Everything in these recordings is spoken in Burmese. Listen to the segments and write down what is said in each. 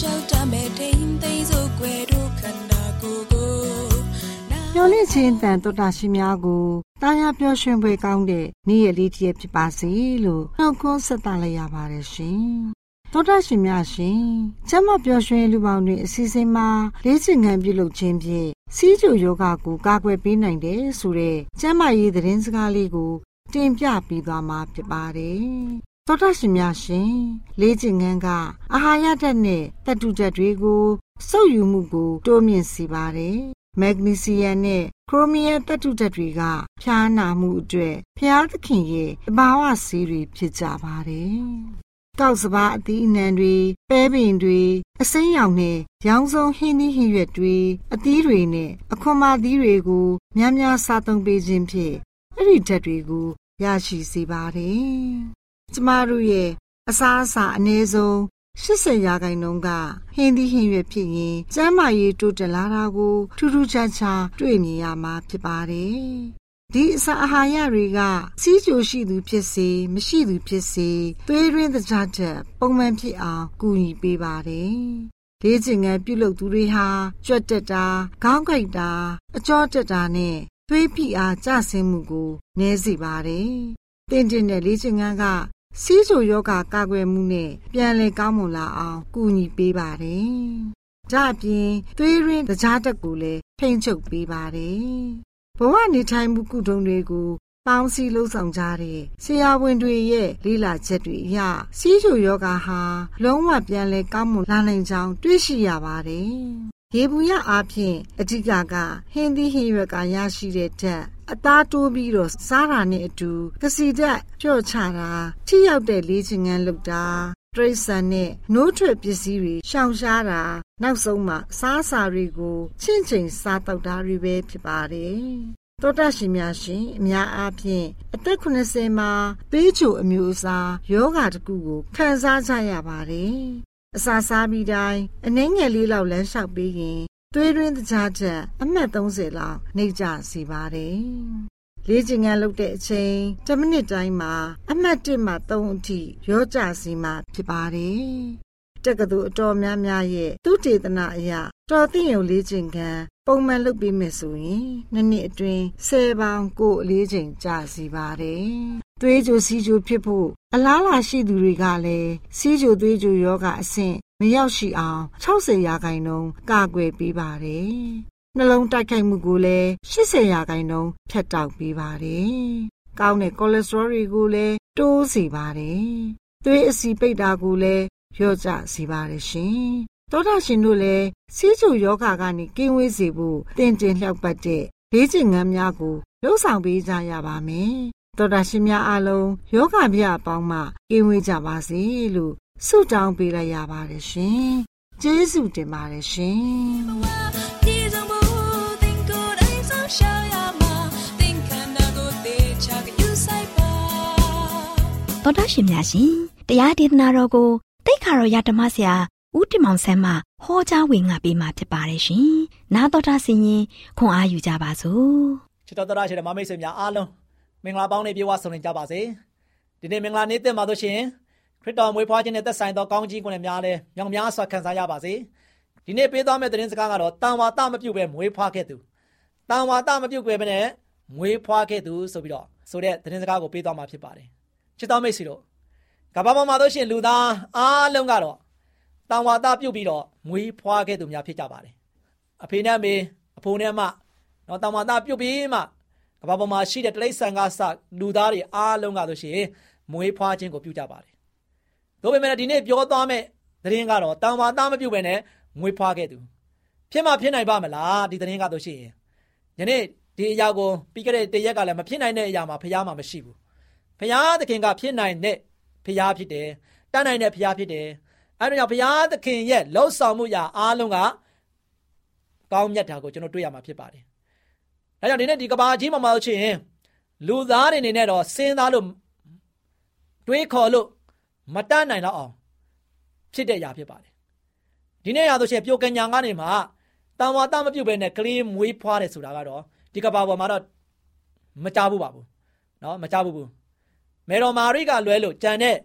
ရှင်ပြေလိုက်လျှောက်တမဲ့တိမ်သိမ်းစို့ွယ်တို့ခန္ဓာကိုယ်ကိုမျော်လင့်ခြင်းတန်တော်တာရှိများကိုတာယာပျော်ရွှင်ဖွယ်ကောင်းတဲ့နေ့ရက်လေးတစ်ရက်ဖြစ်ပါစေလို့နှုတ်ခွန်းဆက်သလိုက်ရပါတယ်ရှင်တော်တာရှင်များရှင်ကျမပျော်ရွှင်လူပေါင်းတွေအစီအစဉ်မှာလေ့ကျင့်ခန်းပြုလုပ်ခြင်းဖြင့်စီးကျူယောဂကိုကာကွယ်ပေးနိုင်တယ်ဆိုတဲ့ကျမရေးသတင်းစကားလေးကိုတင်ပြပြီးသွားမှာဖြစ်ပါတယ် သောတာရှင်များရှင်လေးကျင်ငန်းကအာဟာရဓာတ်နဲ့တတုဓာတ်တွေကိုစုပ်ယူမှုကို တိုးမြင့်စေပါတယ်မက်ဂနီဆီယမ်နဲ့ခရိုမီယမ်တတုဓာတ်တွေကဖျားနာမှုအတွက်ဖျားသခင်ရဲ့တဘာဝဆေးတွေဖြစ်ကြပါတယ်ကောက်စပါအသီးအနှံတွေပဲပင်တွေအစိမ်းရောင်နဲ့ရောင်စုံဟင်းသီးဟင်းရွက်တွေအသီးတွေနဲ့အခွန်မာသီးတွေကိုများများစားသုံးပေးခြင်းဖြင့်အဲ့ဒီဓာတ်တွေကိုရရှိစေပါတယ် ကျမတို့ရဲ့အစားအစာအနည်းဆုံး80ရာခိုင်နှုန်းကဟင်းသီးဟင်းရွက်ဖြစ်ရင်ကျန်းမာရေးတိုးတက်လာတာကို ထူးထူးခြားခြားတွေ့မြင်ရမှာဖြစ်ပါတယ်။ဒီအစာအာဟာရတွေကစီးကြိုရှိသူဖြစ်စေမရှိသူဖြစ်စေသွေးရင်းသကြားချက်ပုံမှန်ဖြစ်အောင်ကူညီပေးပါတယ်။လေ့ကျင့်ခန်းပြုလုပ်သူတွေဟာကြွက်တက်တာခေါင်းကိုက်တာ အကြောတက်တာနဲ့သွေးဖိအားကျဆင်းမှုကိုနည်းစေပါတယ်။တင်တင်တဲ့လေ့ကျင့်ခန်းက စီးချိုယောဂကာကွယ်မှုနဲ့ပြန်လည်ကောင်းမွန်လာအောင်ကူညီပေးပါတယ်။ဒါအပြင်သွေးရင်းတကြားတက်ကိုလည်းထိန်းချုပ်ပေးပါတယ်။ဘဝနေထိုင်မှုကုထုံတွေကိုပေါင်းစည်းလှုပ်ဆောင်ကြတဲ့ဆရာဝန်တွေရဲ့လေ့လာချက်တွေအရစီးချိုယောဂဟာလုံးဝပြန်လည်ကောင်းမွန်လာနိုင်ကြောင်းတွေ့ရှိရပါတယ်။ရေဘူးရအားဖြင့်အဓိကကဟင်းသီးဟင်းရွက်ကရရှိတဲ့ဓာတ် အသားတိုးပြီးတော့စားတာနဲ့အတူကစီတက်ကြော့ချတာထိရောက်တဲ့လေ့ကျင့်ခန်းလုပ်တာတရိษံနဲ့နိုးထွက်ပစ္စည်းတွေရှောင်ရှားတာနောက်ဆုံးမှစားစာတွေကိုချင့်ချိန်စားတောက်တာတွေပဲဖြစ်ပါတယ်တောတရှင်များရှင်အများအားဖြင့်အသက်80မှာပေးချိုအမျိုးအစားယောဂတကူကိုခံစားကြရပါတယ်။အစာစားပြီးတိုင်းအနှဲငယ်လေးလောက်လမ်းလျှောက်ပြီးရင် သွေးရင်းတကြားချက်အမှတ်30လောက်နှိပ်ကြစီပါတယ်။လေ့ကျင့်ခန်းလုပ်တဲ့အချိန်10မိနစ်တိုင်းမှာအမှတ်1မှ3အထိရောကြစီမှဖြစ်ပါတယ်။တက္ကသိုလ်အတော်များများရဲ့သူတေသနာအရတော်သိရုံလေးချိန်ကပုံမှန်လုပ်ပြီးမယ်ဆိုရင်နှစ်နှစ်အတွင်း10ပေါင်ကိုအလေးချိန်ကြာစီပါတယ်။သွေးကြိုစီးကြိုဖြစ်ဖို့အလားလာရှိသူတွေကလည်းစီးကြိုသွေးကြိုယောဂအဆင့် မရောက်ရှိအောင်60ရာခိုင်နှုန်းကာကွယ်ပေးပါတယ်။နှလုံးတိုက်ခိုက်မှုကိုလည်း80ရာခိုင်နှုန်းဖြတ်တောက်ပေးပါတယ်။ကောင်းတဲ့ကိုလက်စထရောတွေကိုလည်းတိုးစေပါတယ်။သွေးအဆီပိတ်တာကိုလည်းလျော့ကျစေပါတယ်ရှင်။သောတာရှင်တို့လည်းစီးကျူယောဂကနေကင်းဝေးစေဖို့တင်တင်လျှောက်ပတ်တဲ့လေးကျင်ငန်းများကိုလှုပ်ဆောင်ပေးကြရပါမယ်။သောတာရှင်များအားလုံးယောဂဗျအပေါင်းမှကင်းဝေးကြပါစေလို့ ဆုတောင်းပေးလိုက်ရပါတယ်ရှင်။ကျေးဇူးတင်ပါတယ်ရှင်။သောတာရှင်များရှင်တရားဒေသနာတော်ကိုတိတ်ခါတော်ရဓမ္မဆရာဦးတင်မောင်ဆန်းမှဟောကြားဝင်ငါပေးมาဖြစ်ပါတယ်ရှင်။နာတော်တာဆင်ရင်ခွန်အားယူကြပါစို့။ချစ်တော်တော်ရှိတဲ့မမိတ်ဆွေများအားလုံးမင်္ဂလာပေါင်းနဲ့ပြေဝဆုံနေကြပါစေ။ဒီနေ့မင်္ဂလာနေ့တင်ပါလို့ရှိရင် ခရစ်တော်မွေးဖွားခြင်းနဲ့သက်ဆိုင်သောကောင်းကြီးကိုလည်းများလဲမြောင်များစွာခံစားရပါစေ။ဒီနေ့ပေးသွားမယ့်သတင်းစကားကတော့တန်ဝါတမပြုတ်ပဲမွေးဖွားခဲ့သူ။တန်ဝါတမပြုတ်ပဲနဲ့မွေးဖွားခဲ့သူဆိုပြီးတော့ဆိုတဲ့သတင်းစကားကိုပေးသွားမှာဖြစ်ပါတယ်။ချစ်တော်မိတ်ဆွေတို့ကဘာပေါ်မှာတို့ရှင်လူသားအားလုံးကတော့တန်ဝါတပြုတ်ပြီးတော့မွေးဖွားခဲ့သူများဖြစ်ကြပါတယ်အဖေနဲ့မေအဖိုးနဲ့မနော်တန်ဝါတပြုတ်ပြီးမှကဘာပေါ်မှာရှိတဲ့တိရစ္ဆာန်ကစလူသားတွေအားလုံးကဆိုရှင်မွေးဖွားခြင်းကိုပြုကြပါတယ် ဒါပေမဲ့ဒီနေ့ပြောသွားမယ့်သတင်းကတော့တန်ဝါတမပြုတ်ပဲနဲ့မွေးဖွားခဲ့သူဖြစ်မှဖြစ်နိုင်ပါမလားဒီသတင်းကဆိုရှင်ယနေ့ဒီအရာကိုပြီးခဲ့တဲ့တရက်ကလည်းမဖြစ်နိုင်တဲ့အရာမှာဖះမှာမရှိဘူးဖះသခင်ကဖြစ်နိုင်တဲ့ဖျားဖြစ်တယ်တတ်နိုင်တဲ့ဖျားဖြစ်တယ်အဲဒါကြောင့်ဘုရားသခင်ရဲ့လှုပ်ဆောင်မှုရာအားလုံးကကောင်းမြတ်တာကိုကျွန်တော်တွေ့ရမှာဖြစ်ပါတယ်။ဒါကြောင့်ဒီနေ့ဒီကဘာကြီးမှာမဟုတ်ချင်လူသားတွေအနေနဲ့တော့စဉ်းစားလို့တွေးခေါ်လို့ မတတ်နိုင်တော့အောင်ဖြစ်တဲ့အရာဖြစ်ပါတယ်။ဒီနေ့ရဆိုရှင်ပြိုကညာကနေမှတန်ဝါတမပြုတ်ပဲနဲ့ကလေးမွေးဖွားတယ်ဆိုတာကတော့ဒီကဘာပေါ်မှာတော့မကြဘူးပါဘူး။နော်မကြဘူးဘူး။မေတော်မာရိကလွဲလို့ကြံတဲ့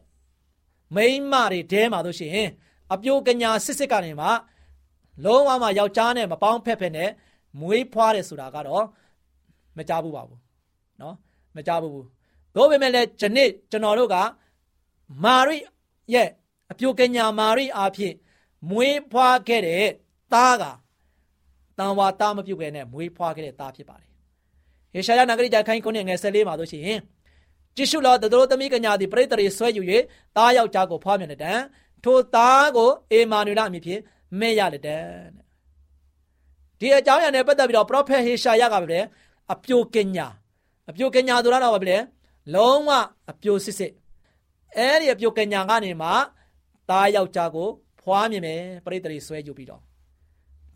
မိန်းမတွေတဲမှာတို့ရှိရင်အပြိုကညာစစ်စစ်ကနေမှလုံးဝမှယောက်ျားနဲ့မပေါင်းဖက်ဖက်နဲ့မွေးဖွားတယ်ဆိုတာကတော့မကြဘူးပါဘူးเนาะမကြဘူးဘူးတို့ပေမဲ့လည်းဒီနေ့ကျွန်တော်တို့က မာရိရဲ့အပြိုကညာမာရိအားဖြင့်မွေးဖွားခဲ့တဲ့သားကတန်ဝါသားမပြုတ်ခဲ့နဲ့မွေးဖွားခဲ့တဲ့သားဖြစ်ပါတယ်ဟေရှာယနဂရိတခိုင်းကုန်းငယ်၁၄မှာတို့ရှိရင်ကြည့်ရှုလောသူတို့သမီးကညာသည်ပရိသတ်တွေဆွဲယူ၍သားယောက်ျားကိုဖွားမြင်တဲ့တန်ထိုသားကိုအေမာနွေလအမည်ဖြင့်မဲ့ရတဲ့တန်ဒီအကြောင်းအရာနဲ့ပတ်သက်ပြီးတော့ prophet ဟေရှာယကပဲအပြိုကညာအပြိုကညာဆိုတာတော့ပဲလေလုံးဝအပြိုစစ်စစ် အဲ့ဒီအပြိုကညာကနေမှသားယောက်ျားကိုဖွားမြင်မယ်ပရိသတ်တွေဆွဲယူပြီးတော့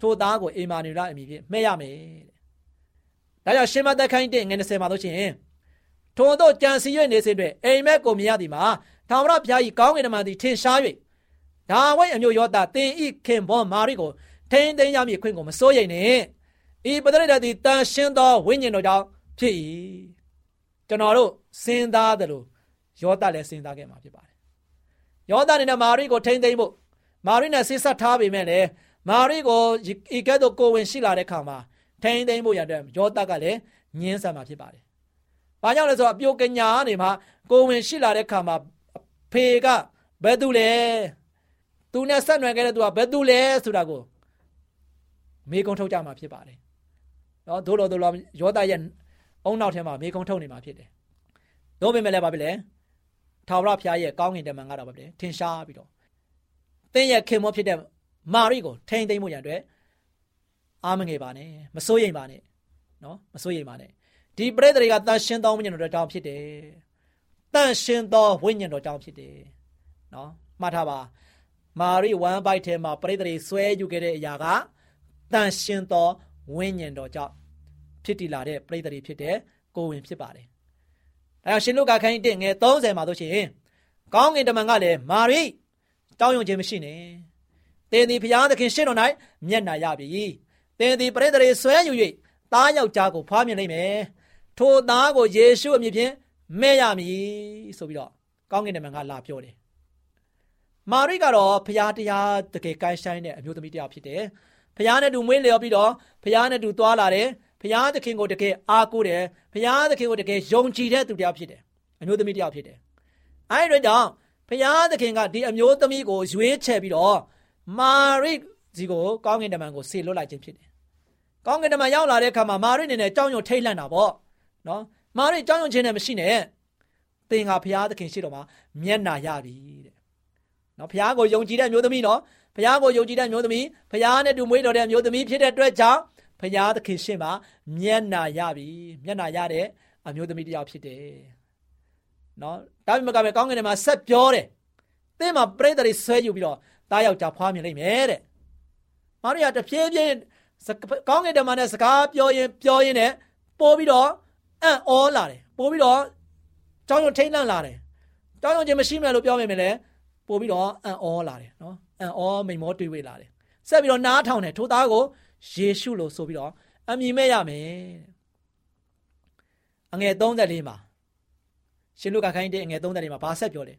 ထိုသားကိုအေမာနွေလအမည်ဖြင့်မဲ့ရမယ်တဲ့ဒါကြောင့်ရှင်းမသက်ခိုင်းတဲ့ငွေ20မှာတို့ချင်းထို့သောကြံစီ၍နေစဉ်တွင်အိမ်မက်ကိုမြင်ရသည်မှာထာဝရဘုရား၏ကောင်းကင်တမန်သည်ထင်ရှား၍ဒါဝိတ်အမျိုးယောသားတင်ဤခင်ဘောမာရိကိုထိန်သိမ်းရမည်ခွင့်ကိုမစိုးရိမ်နဲ့ဤပဒရိတသည်တန်ရှင်းသောဝိညာဉ်တော်ကြောင့်ဖြစ်၏ကျွန်တော်တို့စဉ်းစားတယ်လို့ ယောသားလည်းစဉ်းစားခဲ့မှာဖြစ်ပါတယ်ယောသားနဲ့မာရိကိုထိန်သိမ်းဖို့မာရိနဲ့ဆက်ဆက်ထားပေမဲ့လည်းမာရိကိုဤကဲ့သို့ကိုဝင်ရှိလာတဲ့ခါမှာထိန်သိမ်းဖို့ရတဲ့ယောသားကလည်းညင်းဆန်မှာဖြစ်ပါတယ်။ဘာကြောင့်လဲဆိုတော့အပြိုကညာကနေမှကိုဝင်ရှိလာတဲ့ခါမှာဖေကဘယ်သူလဲ။သူနဲ့ဆက်နွယ်ခဲ့တဲ့သူကဘယ်သူလဲဆိုတာကိုမေကုံထုတ်ကြမှာဖြစ်ပါတယ်။နော်ဒို့တော်ဒို့တော်ယောသရဲ့အုံနောက်ထဲမှာမေကုံထုတ်နေမှာဖြစ်တယ်။တို့ပေမဲ့လည်းပါပဲလေ။ ထာဝရဘုရားရဲ့ကောင်းကင်တမန်ကတော့ပါပဲထင်ရှားပြီးတော့သင်ရဲ့ခင်မောဖြစ်တဲ့မာရိကိုထိန်သိမ်းမှုရန်အတွက်အားမငယ်ပါနဲ့မစိုးရိမ်ပါနဲ့နော်မစိုးရိမ်ပါနဲ့ဒီပရိသေတွေကတန်ရှင်းသောဝိညာဉ်တော်ကြောင့်ဖြစ်တယ်။တန်ရှင်းသောဝိညာဉ်တော်ကြောင့်ဖြစ်တယ်။နော်မှတ်ထားပါမာရိဝမ်ဘိုက်ထဲမှာပရိသေတွေဆွဲယူခဲ့တဲ့အရာကတန်ရှင်းသောဝိညာဉ်တော်ကြောင့်ဖြစ်တည်လာတဲ့ပရိသေတွေဖြစ်တဲ့ကိုဝင်ဖြစ်ပါတယ်။ ဒါကြောင့်ရှင်လုကာခိုင်းတဲ့ငယ်30မှာဆိုရှင်ကောင်းကင်တမန်ကလည်းမာရိတောင်းယုံခြင်းမရှိနဲ့။သင်သည်ဘုရားသခင်ရှေ့တော်၌မျက်နာရပြီ။သင်သည်ပရိသေတွေဆွဲယူ၍သားယောက်ျားကိုဖွားမြင်နိုင်မယ်။ထိုသားကိုယေရှုအမည်ဖြင့်မဲ့ရမည်ဆိုပြီးတော့ကောင်းကင်တမန်ကလာပြောတယ်မာရိကတော့ဖျားတရားတကယ်ကိုင်းဆိုင်တဲ့အမျိုးသမီးတစ်ယောက်ဖြစ်တယ်ဖဖခင်နဲ့တူမွေးလျော်ပြီးတော့ဖခင်နဲ့တူသွားလာတယ် ဖခင်သခင်ကိုတကယ်အားကိုးတယ်ဖခင်သခင်ကိုတကယ်ယုံကြည်တဲ့သူတစ်ယောက်ဖြစ်တယ်အမျိုးသမီးတစ်ယောက်ဖြစ်တယ်အဲဒီတော့ကြောင့်ဖခင်သခင်ကဒီအမျိုးသမီးကိုရွေးချယ်ပြီးတော့မာရိစီကိုကောင်းကင်တမန်ကိုဆေလွတ်လိုက်ခြင်းဖြစ်တယ်ကောင်းကင်တမန်ရောက်လာတဲ့အခါမှာမာရိအနေနဲ့ကြောင်းရွံထိတ်လန့်တာပေါ့နော်မာရိကြောင်းရွံခြင်းနဲ့မရှိနဲ့သင်ကဖခင်သခင်ရှိတော်မှာမျက်နာရပြီတဲ့နော်ဖခင်ကိုယုံကြည်တဲ့မျိုးသမီးနော်ဖခင်ကိုယုံကြည်တဲ့မျိုးသမီးဖခင်နဲ့တူမွေးတော်တဲ့မျိုးသမီးဖြစ်တဲ့အတွက်ကြောင့် ဖခင်သခင်ရှေ့မှာမျက်နာရပြီမျက်နာရတဲ့အမျိုးသမီးတစ်ယောက်ဖြစ်တယ်နော်ဒါပေမဲ့ကပဲကောင်းကင်ထဲမှာဆက်ပြောတယ်သင်မှာပြိတ္တတွေဆွဲယူပြီးတော့တားယောက်ျားဖွားမြင်လိမ့်မယ်တဲ့မာရိယာတဖြည်းဖြည်းကောင်းကင်ထဲမှာနဲ့စကားပြောရင်ပြောရင်နဲ့ပို့ပြီးတော့အံ့ဩလာတယ်ပို့ပြီးတော့ကြောင်းရုံထိတ်လန့်လာတယ်ကြောင်းရုံချင်းမရှိမယ်လို့ပြောမိမယ်လေပို့ပြီးတော့အံ့ဩလာတယ်နော်အံ့ဩမိန်မောတွေးဝေးလာတယ်ဆက်ပြီးတော့နားထောင်တယ်ထိုသားကို ယေရှုလို့ဆိုပြီးတော့အမည်မဲ့ရမယ်အငယ်34မှာရှင်လုကာခိုင်းတဲ့အငယ်34မှာဘာဆက်ပြောလဲ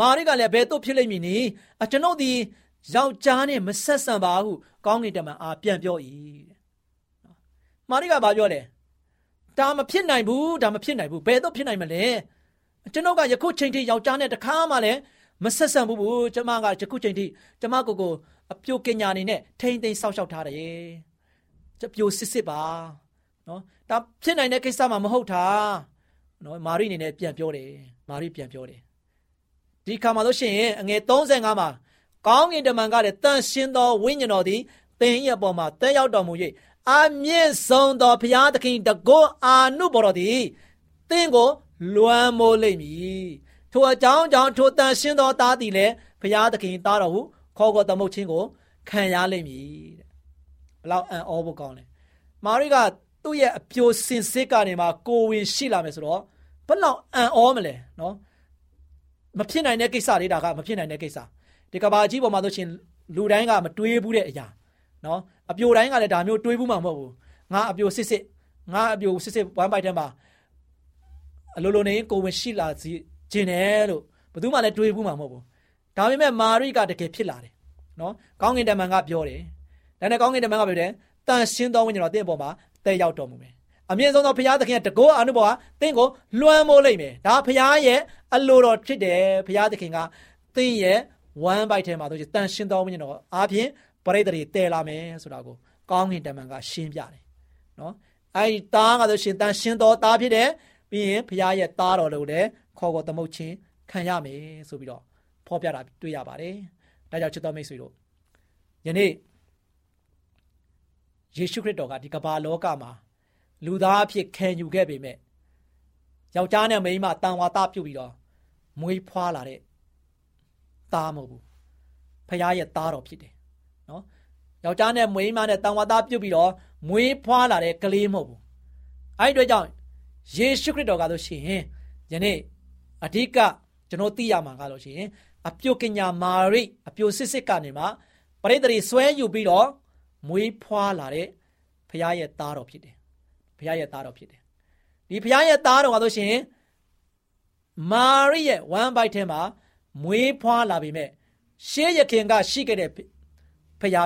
မာရိကလည်းဘယ်သို့ဖြစ်လိမ့်မည်နည်းအကျွန်ုပ်ဒီယောက်ျားနဲ့မဆက်ဆံပါဟုကောင်းကင်တမန်အားပြန်ပြော၏တဲ့မာရိကဘာပြောလဲဒါမဖြစ်နိုင်ဘူးဒါမဖြစ်နိုင်ဘူးဘယ်တော့ဖြစ်နိုင်မလဲကျွန်ုပ်ကယခုချိန်ထိယောက်ျားနဲ့တခါမှလည်းမဆက်ဆံဘူးဘူးကျမကယခုချိန်ထိကျမကိုကို အပြိုကညာနေနဲ့ထိမ့်သိမ်းဆောက်ရှောက်ထားတယ်ကျပြိုစစ်စစ်ပါနော်ဒါဖြစ်နိုင်တဲ့ကိစ္စမှမဟုတ်တာနော်မာရိအနေနဲ့ပြန်ပြောတယ်မာရိပြန်ပြောတယ်ဒီခါမှာလို့ရှိရင်အငယ်35မှာကောင်းကင်တမန်ကလည်းတန်ရှင်းသောဝိညာဉ်တော်သည်သင်ရဲ့ပေါ်မှာတက်ရောက်တော်မူ၍အမြင့်ဆုံးသောဘုရားသခင်တကောအာနုဘော်တော်သည်သင်ကိုလွမ်းမိုးလိမ့်မည်ထိုအကြောင်းကြောင့်ထိုတန်ရှင်းသောသားသည်လည်းဘုရားသခင်သားတော်ဟု ခေါ်ခေါ်သမုတ်ခြင်းကိုခံရလိမ့်မည်တဲ့ဘလောက်အံ့ဩဖို့ကောင်းလဲမာရိကသူ့ရဲ့အပြိုစင်စစ်ကနေမှကိုဝင်ရှိလာမယ်ဆိုတော့ဘလောက်အံ့ဩမလဲနော်မဖြစ်နိုင်တဲ့ကိစ္စလေးဒါကမဖြစ်နိုင်တဲ့ကိစ္စဒီကဘာကြီးပေါ်မှာဆိုရှင်လူတိုင်းကမတွေးဘူးတဲ့အရာနော်အပြိုတိုင်းကလည်းဒါမျိုးတွေးဘူးမှာမဟုတ်ဘူးငါအပြိုစစ်စစ်ငါအပြိုစစ်စစ်ဝမ်းပိုက်ထဲမှာအလိုလိုနေကိုဝင်ရှိလာစီခြင်းတယ်လို့ဘယ်သူမှလည်းတွေးဘူးမှာမဟုတ်ဘူး ဒါပေမဲ့မာရိကတကယ်ဖြစ်လာတယ်နော်ကောင်းကင်တမန်ကပြောတယ်ဒါနဲ့ကောင်းကင်တမန်ကပြောတယ်တန်ရှင်းသောဝိညာဉ်တော်တင့်ပေါ်မှာတဲ့ရောက်တော်မူမယ်အမြင့်ဆုံးသောဘုရားသခင်ကတကောအနုဘောကတင့်ကိုလွှမ်းမိုးလိုက်မယ်ဒါဘုရားရဲ့အလိုတော်ဖြစ်တယ်ဘုရားသခင်ကတင့်ရဲ့ဝမ်းပိုက်ထဲမှာဆိုရင်တန်ရှင်းသောဝိညာဉ်တော်အားဖြင့်ပရိသေတွေတည်လာမယ်ဆိုတာကိုကောင်းကင်တမန်ကရှင်းပြတယ်နော်အဲဒီသားကဆိုရှင်တန်ရှင်းသောသားဖြစ်တယ်ပြီးရင်ဘုရားရဲ့သားတော်လို့လည်းခေါ်ခေါ်သမုတ်ချင်းခံရမယ်ဆိုပြီးတော့ ဖော်ပြတာတွေ့ရပါတယ်ဒါကြောင့်ချစ်တော်မိတ်ဆွေတို့ယနေ့ယေရှုခရစ်တော်ကဒီကမ္ဘာလောကမှာလူသားအဖြစ်ခံယူခဲ့ပေမဲ့ယောက်ျားနဲ့မိန်းမတန်ဝါသပြုတ်ပြီးတော့မွေးဖွားလာတဲ့သားမဟုတ်ဘူးဖခင်ရဲ့သားတော်ဖြစ်တယ်နော်ယောက်ျားနဲ့မိန်းမနဲ့တန်ဝါသားပြုတ်ပြီးတော့မွေးဖွားလာတဲ့ကလေးမဟုတ်ဘူးအဲ့ဒီအတွက်ကြောင့်ယေရှုခရစ်တော်ကဆိုရှင်ယနေ့အဓိကကျွန်တော်သိရမှာကလို့ရှိရင် အပြုတ်ကညာမာရိအပြုတ်စစ်စစ်ကနေမှပရိသေတွေဆွဲယူပြီးတော့မွေးဖွားလာတဲ့ဖခင်ရဲ့သားတော်ဖြစ်တယ်ဖခင်ရဲ့သားတော်ဖြစ်တယ်ဒီဖခင်ရဲ့သားတော်ကဆိုရှင်မာရိရဲ့ဝမ်းပိုက်ထဲမှာမွေးဖွားလာပြီမဲ့ရှေးရခင်ကရှိခဲ့တဲ့ဖခင်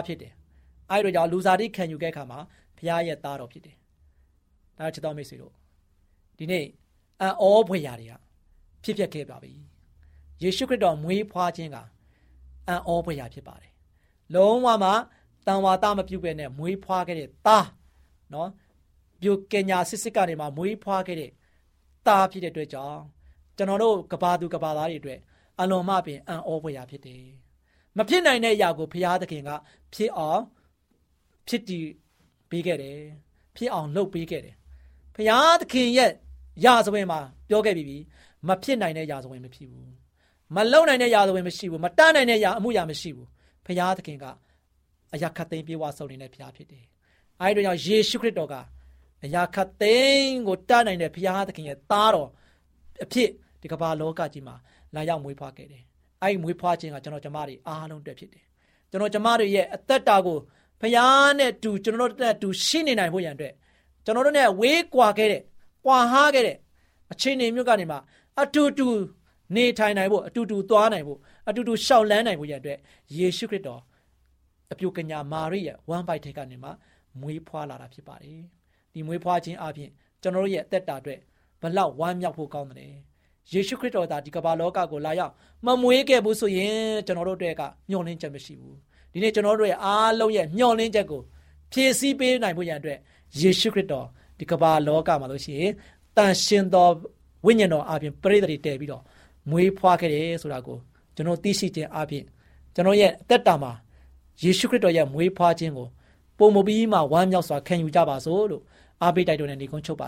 ဖြစ်တယ်အဲ့တို့ကြောင့်လူစားတိခံယူခဲ့ခါမှာဖခင်ရဲ့သားတော်ဖြစ်တယ်ဒါချစ်တော်မိတ်ဆွေတို့ဒီနေ့အံ့ဩဖွယ်ရာတွေကဖြစ်ပျက်ခဲ့ပါပြီ ယေရှုခရစ်တော်မွေးဖွားခြင်းကအံ့ဩဖွယ်ရာဖြစ်ပါတယ်လုံးဝမှတန်ဝါတမပြုတ်ပဲနဲ့မွေးဖွားခဲ့တဲ့သားနော်ပြုတ်ကညာစစ်စစ်ကနေမှမွေးဖွားခဲ့တဲ့သားဖြစ်တဲ့အတွက်ကြောင့်ကျွန်တော်တို့ကဘာသူကဘာသားတွေအတွက်အလွန်မှပင်အံ့ဩဖွယ်ရာဖြစ်တယ်မဖြစ်နိုင်တဲ့အရာကိုဘုရားသခင်ကဖြစ်အောင်ဖြစ်တည်ပေးခဲ့တယ်ဖြစ်အောင်လုပ်ပေးခဲ့တယ်ဘုရားသခင်ရဲ့ရာဇဝင်မှာပြောခဲ့ပြီးပြီမဖြစ်နိုင်တဲ့ရာဇဝင်မဖြစ်ဘူး မလုံနိုင်တဲ့ရာဇဝင်မရှိဘူးမတတ်နိုင်တဲ့ရာအမှုရာမရှိဘူးဘုရားသခင်ကအရာခတ်သိမ်းပြေဝဆုံနေတဲ့ဘုရားဖြစ်တယ်အဲဒီတော့ယေရှုခရစ်တော်ကအရာခတ်သိမ်းကိုတတ်နိုင်တဲ့ဘုရားသခင်ရဲ့သားတော်အဖြစ်ဒီကမ္ဘာလောကကြီးမှာလာရောက်မွေးဖွားခဲ့တယ်အဲဒီမွေးဖွားခြင်းကကျွန်တော်ကျမတွေအားလုံးအတွက်ဖြစ်တယ်ကျွန်တော်ကျမတွေရဲ့အသက်တာကိုဘုရားနဲ့တူကျွန်တော်တို့နဲ့တူရှိနေနိုင်ဖို့ရန်အတွက်ကျွန်တော်တို့နဲ့ဝေးကွာခဲ့တဲ့ကွာဟားခဲ့တဲ့အခြေအနေမျိုးကနေမှအတူတူ နေထိုင်နိုင်ဖို့အတူတူသွားနိုင်ဖို့အတူတူရှောက်လန်းနိုင်ဖို့ရတဲ့ယေရှုခရစ်တော်အပြိုကညာမာရိရဲ့ဝမ်းပိုက်ထဲကနေမှမွေးဖွားလာတာဖြစ်ပါတယ်ဒီမွေးဖွားခြင်းအပြင်ကျွန်တော်တို့ရဲ့အသက်တာအတွက်ဘလောက်ဝမ်းမြောက်ဖို့ကောင်းတယ်ယေရှုခရစ်တော်သာဒီကမ္ဘာလောကကိုလာရောက်မမွေးခဲ့ဘူးဆိုရင်ကျွန်တော်တို့အတွက်ကမျှော်လင့်ချက်မရှိဘူးဒီနေ့ကျွန်တော်တို့ရဲ့အားလုံးရဲ့မျှော်လင့်ချက်ကိုဖြည့်ဆည်းပေးနိုင်ဖို့ရန်အတွက်ယေရှုခရစ်တော်ဒီကမ္ဘာလောကမှာလို့ရှိရင်တန်ရှင်တော်ဝိညာဉ်တော်အပြင်ပရိသေတွေတည်ပြီးတော့ မွေးဖွားခဲ့တယ်ဆိုတာကိုကျွန်တော်သိရှိခြင်းအပြင်ကျွန်တော်ရဲ့အသက်တာမှာယေရှုခရစ်တော်ရဲ့မွေးဖွားခြင်းကိုပုံမပြီးမှဝမ်းမြောက်စွာခံယူကြပါစို့လို့အားပေးတိုက်တွန်းတဲ့နေကုန်းချုပ်ပါ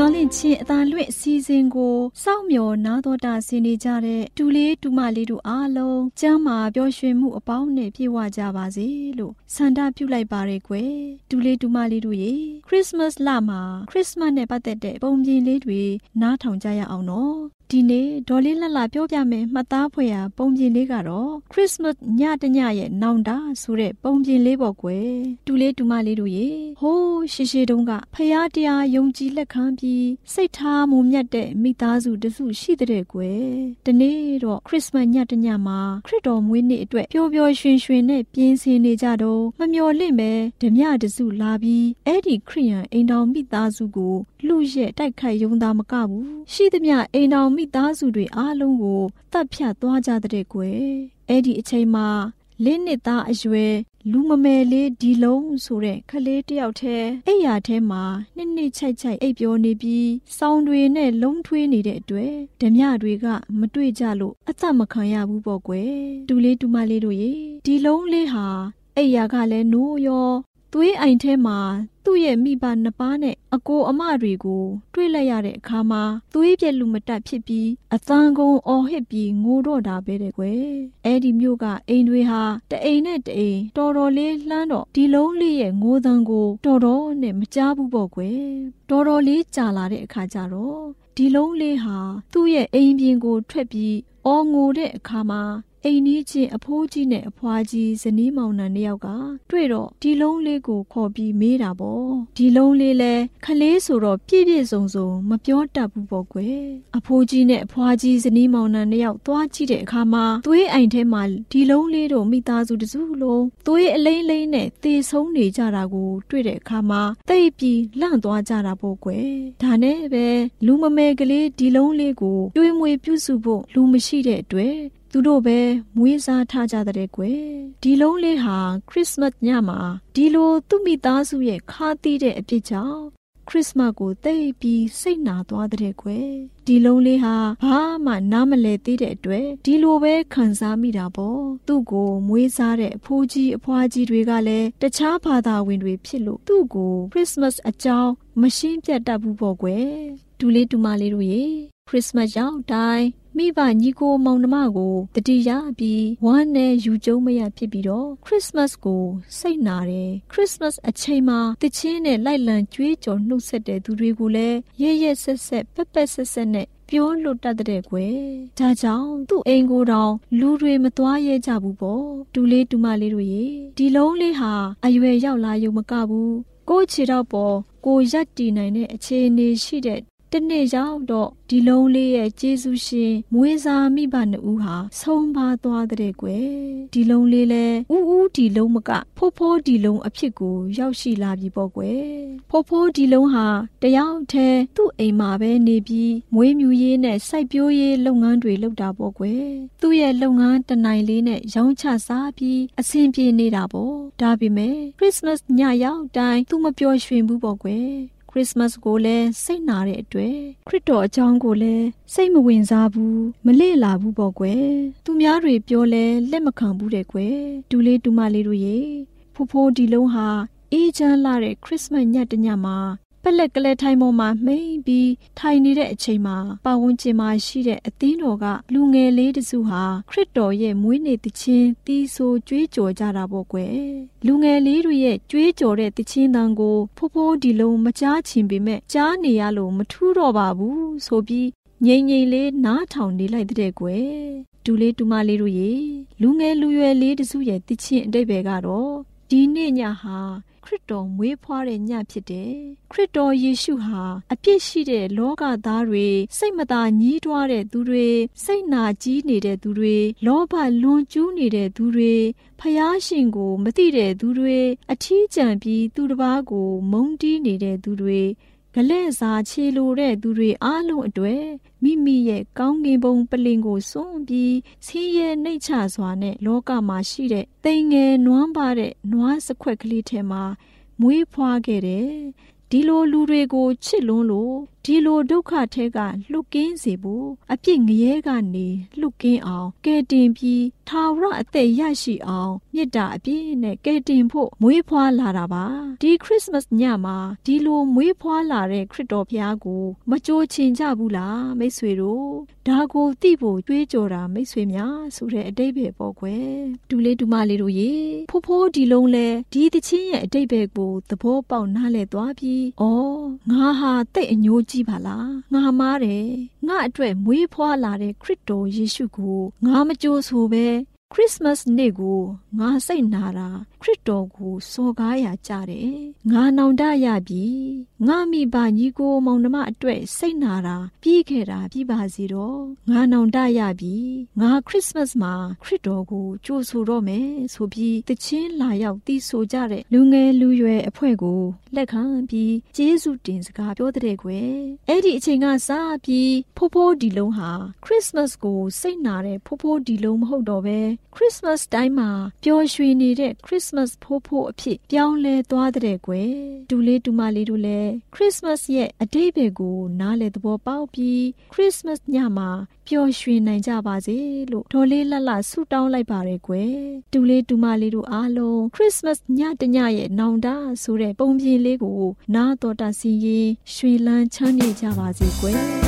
မျော်လင့်ခြင်းအသာလွင့်အစီအစဉ်ကိုစောင့်မျှော်နားတော်တာဆင်နေကြတဲ့တူလေးတူမလေးတို့အားလုံးကျမ်းမာပျော်ရွှင်မှုအပေါင်းနဲ့ပြည့်ဝကြပါစေလို့ဆန္ဒပြုလိုက်ပါရယ်ကွယ်တူလေးတူမလေးတို့ရေခရစ်စမတ်လမှာခရစ်စမတ်နဲ့ပတ်သက်တဲ့ပုံပြင်လေးတွေနားထောင်ကြရအောင်နော် ဒီနေ့ဒေါ်လေးလှလှပြောပြမယ်မှတ်သားဖွယ်ရာပုံပြင်လေးကတော့ခရစ်စမတ်ညတညရဲ့နောင်တဆိုတဲ့ပုံပြင်လေးပေါ့ကွယ်တူလေးတူမလေးတို့ရေဟိုးရှေရှေတုန်းကဖယားတရားယုံကြည်လက်ခံပြီးစိတ်ထားမှုမြတ်တဲ့မိသားစုတစုရှိတဲ့ကွယ်ဒီနေ့တော့ခရစ်စမတ်ညတညမှာခရစ်တော်မွေးနေ့အတွက်ပျော်ပျော်ရွှင်ရွှင်နဲ့ပြင်းစင်နေကြတော့မမျော်လင့်ပဲဓမြတစုလာပြီးအဲ့ဒီခရိယန်အိမ်တော်မိသားစုကိုလူရဲ့တိုက်ခိုက်ယုံသားမကဘူးရှိသမျှအိမ်တော်မိသားစုတွေအားလုံးကိုတတ်ဖြတ်သွားကြတဲ့ကွယ်အဲ့ဒီအချိန်မှာလေးနှစ်သားအရွယ်လူမမယ်လေးဒီလုံးဆိုတဲ့ကလေးတယောက်ထဲအိယာထဲမှာနှစ်နှစ်ချိုက်ချိုက်အိပ်ပျော်နေပြီးစောင်းတွေနဲ့လုံးထွေးနေတဲ့အတွက်ဓမြတွေက မတွေ့ကြလို့အသက်မခံရဘူးပေါ့ကွယ်တူလေးတူမလေးတို့ရေဒီလုံးလေးဟာအိယာကလည်းနိုးရော သွေးအိမ်ထဲမှာသူ့ရဲ့မိဘနှစ်ပါးနဲ့အကိုအမတွေကို တွေ့လိုက်ရတဲ့အခါမှာသွေးပြက်လူမတက်ဖြစ်ပြီးအသံကုန်အော်ဟစ်ပြီးငိုတော့တာပဲတဲ့ကွယ်အဲ့ဒီမျိုးကအိမ်တွေဟာတအိမ်နဲ့တအိမ်တော်တော်လေးလှမ်းတော့ဒီလုံးလေးရဲ့ငိုသံကိုတော်တော်နဲ့မကြားဘူးပေါ့ကွယ်တော်တော်လေးကြာလာတဲ့အခါကျတော့ဒီလုံးလေးဟာသူ့ရဲ့အိမ်ပြင်ကိုထွက်ပြီးအော်ငိုတဲ့အခါမှာ အိမ်နီးချင်းအဖိုးကြီးနဲ့အဖွားကြီးဇနီးမောင်နှံနှစ်ယောက်ကတွေ့တော့ဒီလုံးလေးကိုခေါ်ပြီးမေးတာပေါ့ဒီလုံးလေးလဲခလေးဆိုတော့ပြည့်ပြည့်စုံစုံမပြောတတ်ဘူးပေါ့ကွယ်အဖိုးကြီးနဲ့အဖွားကြီးဇနီးမောင်နှံနှစ်ယောက်သွားကြည့်တဲ့အခါမှာသွေးအိမ်ထဲမှာဒီလုံးလေးတို့မိသားစုတစုလုံးသွေးအလိမ့်လိမ့်နဲ့သေဆုံးနေကြတာကိုတွေ့တဲ့အခါမှာတိတ်ပြီးလန့်သွားကြတာပေါ့ကွယ်ဒါနဲ့ပဲလူမမယ်ကလေးဒီလုံးလေးကိုတွေးမွေပြုစုဖို့လူမရှိတဲ့အတွက် သူတို့ပဲမွေးစားထားကြတဲ့ကွယ်ဒီလုံးလေးဟာခရစ်စမတ်ညမှာဒီလိုသူ့မိသားစုရဲ့ခါးသီးတဲ့အဖြစ်ကြောင့်ခရစ်စမတ်ကိုသိပြီးစိတ်နာသွားတဲ့ကွယ်ဒီလုံးလေးဟာဘာမှနားမလည်သေးတဲ့အတွက်ဒီလိုပဲခံစားမိတာပေါ့သူ့ကိုမွေးစားတဲ့အဖိုးကြီးအဖွားကြီးတွေကလည်းတခြားဘာသာဝင်တွေဖြစ်လို့သူ့ကိုခရစ်စမတ်အကြောင်းမရှင်းပြတတ်ဘူးပေါ့ကွယ်ဒူလေးဒူမလေးတို့ရေ ခရစ်စမတ်ရောက်တိုင်းမိဘညီကိုမောင်နှမကိုတတိယပြီးဝမ်းနဲ့ယူကျုံမရဖြစ်ပြီးတော့ခရစ်စမတ်ကိုစိတ်နာတယ်ခရစ်စမတ်အချိန်မှာတချင်းနဲ့လိုက်လံကြွေးကြော်နှုတ်ဆက်တဲ့သူတွေကိုလည်းရဲရဲဆက်ဆက်ပက်ပက်ဆက်ဆက်နဲ့ပြောလွတ်တတ်တဲ့ကွယ်ဒါကြောင့်သူ့အိမ်ကိုတောင်လူတွေမသွားရဲကြဘူးပေါ့တူလေးတူမလေးတို့ရေဒီလုံးလေးဟာအရွယ်ရောက်လာရုံမကဘူးကိုချီတော့ပေါ်ကိုရက်တည်နိုင်တဲ့အခြေအနေရှိတဲ့ တနေ့ရောက်တော့ဒီလုံးလေးရဲ့ကျေးဇူးရှင်မွေးစားမိဘနှစ်ဦးဟာဆုံးပါသွားတဲ့ကွယ်ဒီလုံးလေးလဲဥဥဒီလုံးမကဖိုးဖိုးဒီလုံးအဖြစ်ကိုရောက်ရှိလာပြီပေါ့ကွယ်ဖိုးဖိုးဒီလုံးဟာတယောက်တည်းသူ့အိမ်မှာပဲနေပြီးမွေးမြူရေးနဲ့စိုက်ပျိုးရေးလုပ်ငန်းတွေလုပ်တာပေါ့ကွယ်သူ့ရဲ့လုပ်ငန်းတနိုင်လေးနဲ့ရောင်းချစားပြီးအဆင်ပြေနေတာပေါ့ဒါပေမဲ့ခရစ်စမတ်ညရောက်တိုင်းသူမပျော်ရွှင်ဘူးပေါ့ကွယ်ခ ရစ်စမတ်ကိုလည်းစိတ်နာတဲ့အတွက်ခရစ်တော်အကြောင်းကိုလည်းစိတ်မဝင်စားဘူးမလေ့လာဘူးပေါ့ကွယ်သူများတွေပြောလဲလက်မခံဘူးတဲ့ကွယ်ဒူလေးဒူမလေးတို့ရေဖိုးဖိုးဒီလုံးဟာအေးချမ်းလာတဲ့ခရစ်စမတ်ညတညမှာ ပလက်ကလေးထိုင်ပေါ်မှာမှိန်ပြီးထိုင်နေတဲ့အချိန်မှာပတ်ဝန်းကျင်မှာရှိတဲ့အသင်းတော်ကလူငယ်လေးတစုဟာခရစ်တော်ရဲ့မွေးနေ့တခြင်းတီးဆိုကြွေးကြော်ကြတာပေါ့ကွယ်လူငယ်လေးတွေရဲ့ကြွေးကြော်တဲ့တခြင်းတန်ကိုဖိုးဖိုးဒီလုံးမကြားချင်ပေမဲ့ကြားနေရလို့မထူးတော့ပါဘူးဆိုပြီးငိမ့်ငိမ့်လေးနားထောင်နေလိုက်တဲ့ကွယ်ဒူလေးဒူမလေးတို့ရေလူငယ်လူရွယ်လေးတစုရဲ့တခြင်းအတိတ်ပဲကတော့ဒီနေ့ညဟာ ခရစ်တော်မွေးဖွားတဲ့ညဖြစ်တယ်။ခရစ်တော်ယေရှုဟာအပြစ်ရှိတဲ့လောကသားတွေစိတ်မသာညှိတွားတဲ့သူတွေစိတ်နာကြီးနေတဲ့သူတွေလောဘလွန်ကျူးနေတဲ့သူတွေဖျားရှင်ကိုမသိတဲ့သူတွေအထီးကျန်ပြီးသူတစ်ပါးကိုမုန်းတီးနေတဲ့သူတွေ ဂလဲ့စာခြေလိုတဲ့သူတွေအားလုံးအတွေ့မိမိရဲ့ကောင်းကင်ဘုံပလင်ကိုစွန့်ပြီးဆင်းရဲနှိတ်ချစွာနဲ့လောကမှာရှိတဲ့တိမ်ငယ်နွမ်းပါတဲ့နွားစခွက်ကလေးထဲမှာမွေးဖွားခဲ့တယ်ဒီလိုလူတွေကိုချစ်လွန်းလို့ ဒီလိုဒုက္ခထဲကလွတ်ကင်းစေဖို့အပြစ်ငရဲကနေလွတ်ကင်းအောင်ကဲတင်ပြီးထာဝရအသက်ရရှိအောင်မေတ္တာအပြည့်နဲ့ကဲတင်ဖို့မွေးဖွားလာတာပါဒီခရစ်စမတ်ညမှာဒီလိုမွေးဖွားလာတဲ့ခရစ်တော်ဘုရားကို မကြိုးချင်ကြဘူးလားမိတ်ဆွေတို့ဒါကိုသိဖို့ကြွေးကြော်တာမိတ်ဆွေများဆိုတဲ့အတိတ်ပဲပေါ့ကွယ်ဒူလေးဒူမလေးတို့ရေဖိုးဖိုးဒီလုံးလဲဒီတချင်းရဲ့အတိတ်ပဲကိုသဘောပေါက်နားလဲသွားပြီးဩငါဟာတိတ်အညိုးကြီးပါလားငါမားတယ်ငါအတွက်မွေးဖွားလာတဲ့ခရစ်တော်ယေရှုကိုငါမကြိုးဆိုပဲ ခရစ်စမတ်နေ့ကိုငါစိတ်နာတာခရစ်တော်ကိုစော်ကားရကြတယ်ငါနောင်တရပြီငါမိဘညီကိုမောင်နှမအတွက်စိတ်နာတာပြီးခဲ့တာပြီးပါစီတော့ငါနောင်တရပြီငါခရစ်စမတ်မှာခရစ်တော်ကိုကြိုးဆိုတော့မယ်ဆိုပြီးတချင်းလာရောက်တီးဆိုကြတဲ့လူငယ်လူရွယ်အဖွဲ့ကိုလက်ခံပြီးကျေးဇူးတင်စကားပြောတဲ့ကွယ်အဲ့ဒီအချိန်ကစပြီးဖိုးဖိုးဒီလုံးဟာခရစ်စမတ်ကိုစိတ်နာတဲ့ဖိုးဖိုးဒီလုံးမဟုတ်တော့ပဲခရစ်စမတ်တိုင်းမှာပျော်ရွှင်နေတဲ့ခရစ်စမတ်ဖိုးဖိုးအဖြစ်ပြောင်းလဲသွားတဲ့ကွယ်တူလေးတူမလေးတို့လည်းခရစ်စမတ်ရဲ့အတိတ်ဘယ်ကို နားလည်သဘောပေါက်ပြီးခရစ်စမတ်ညမှာပျော်ရွှင်နိုင်ကြပါစေလို့ဒေါ်လေးလှလှဆုတောင်းလိုက်ပါရယ်ကွယ်တူလေးတူမလေးတို့အားလုံးခရစ်စမတ်ညတညရဲ့နောင်တဆိုတဲ့ပုံပြင်လေးကို နားတော်တာစီရင်ရွှေလန်းချမ်းမြေ့ကြပါစေကွယ်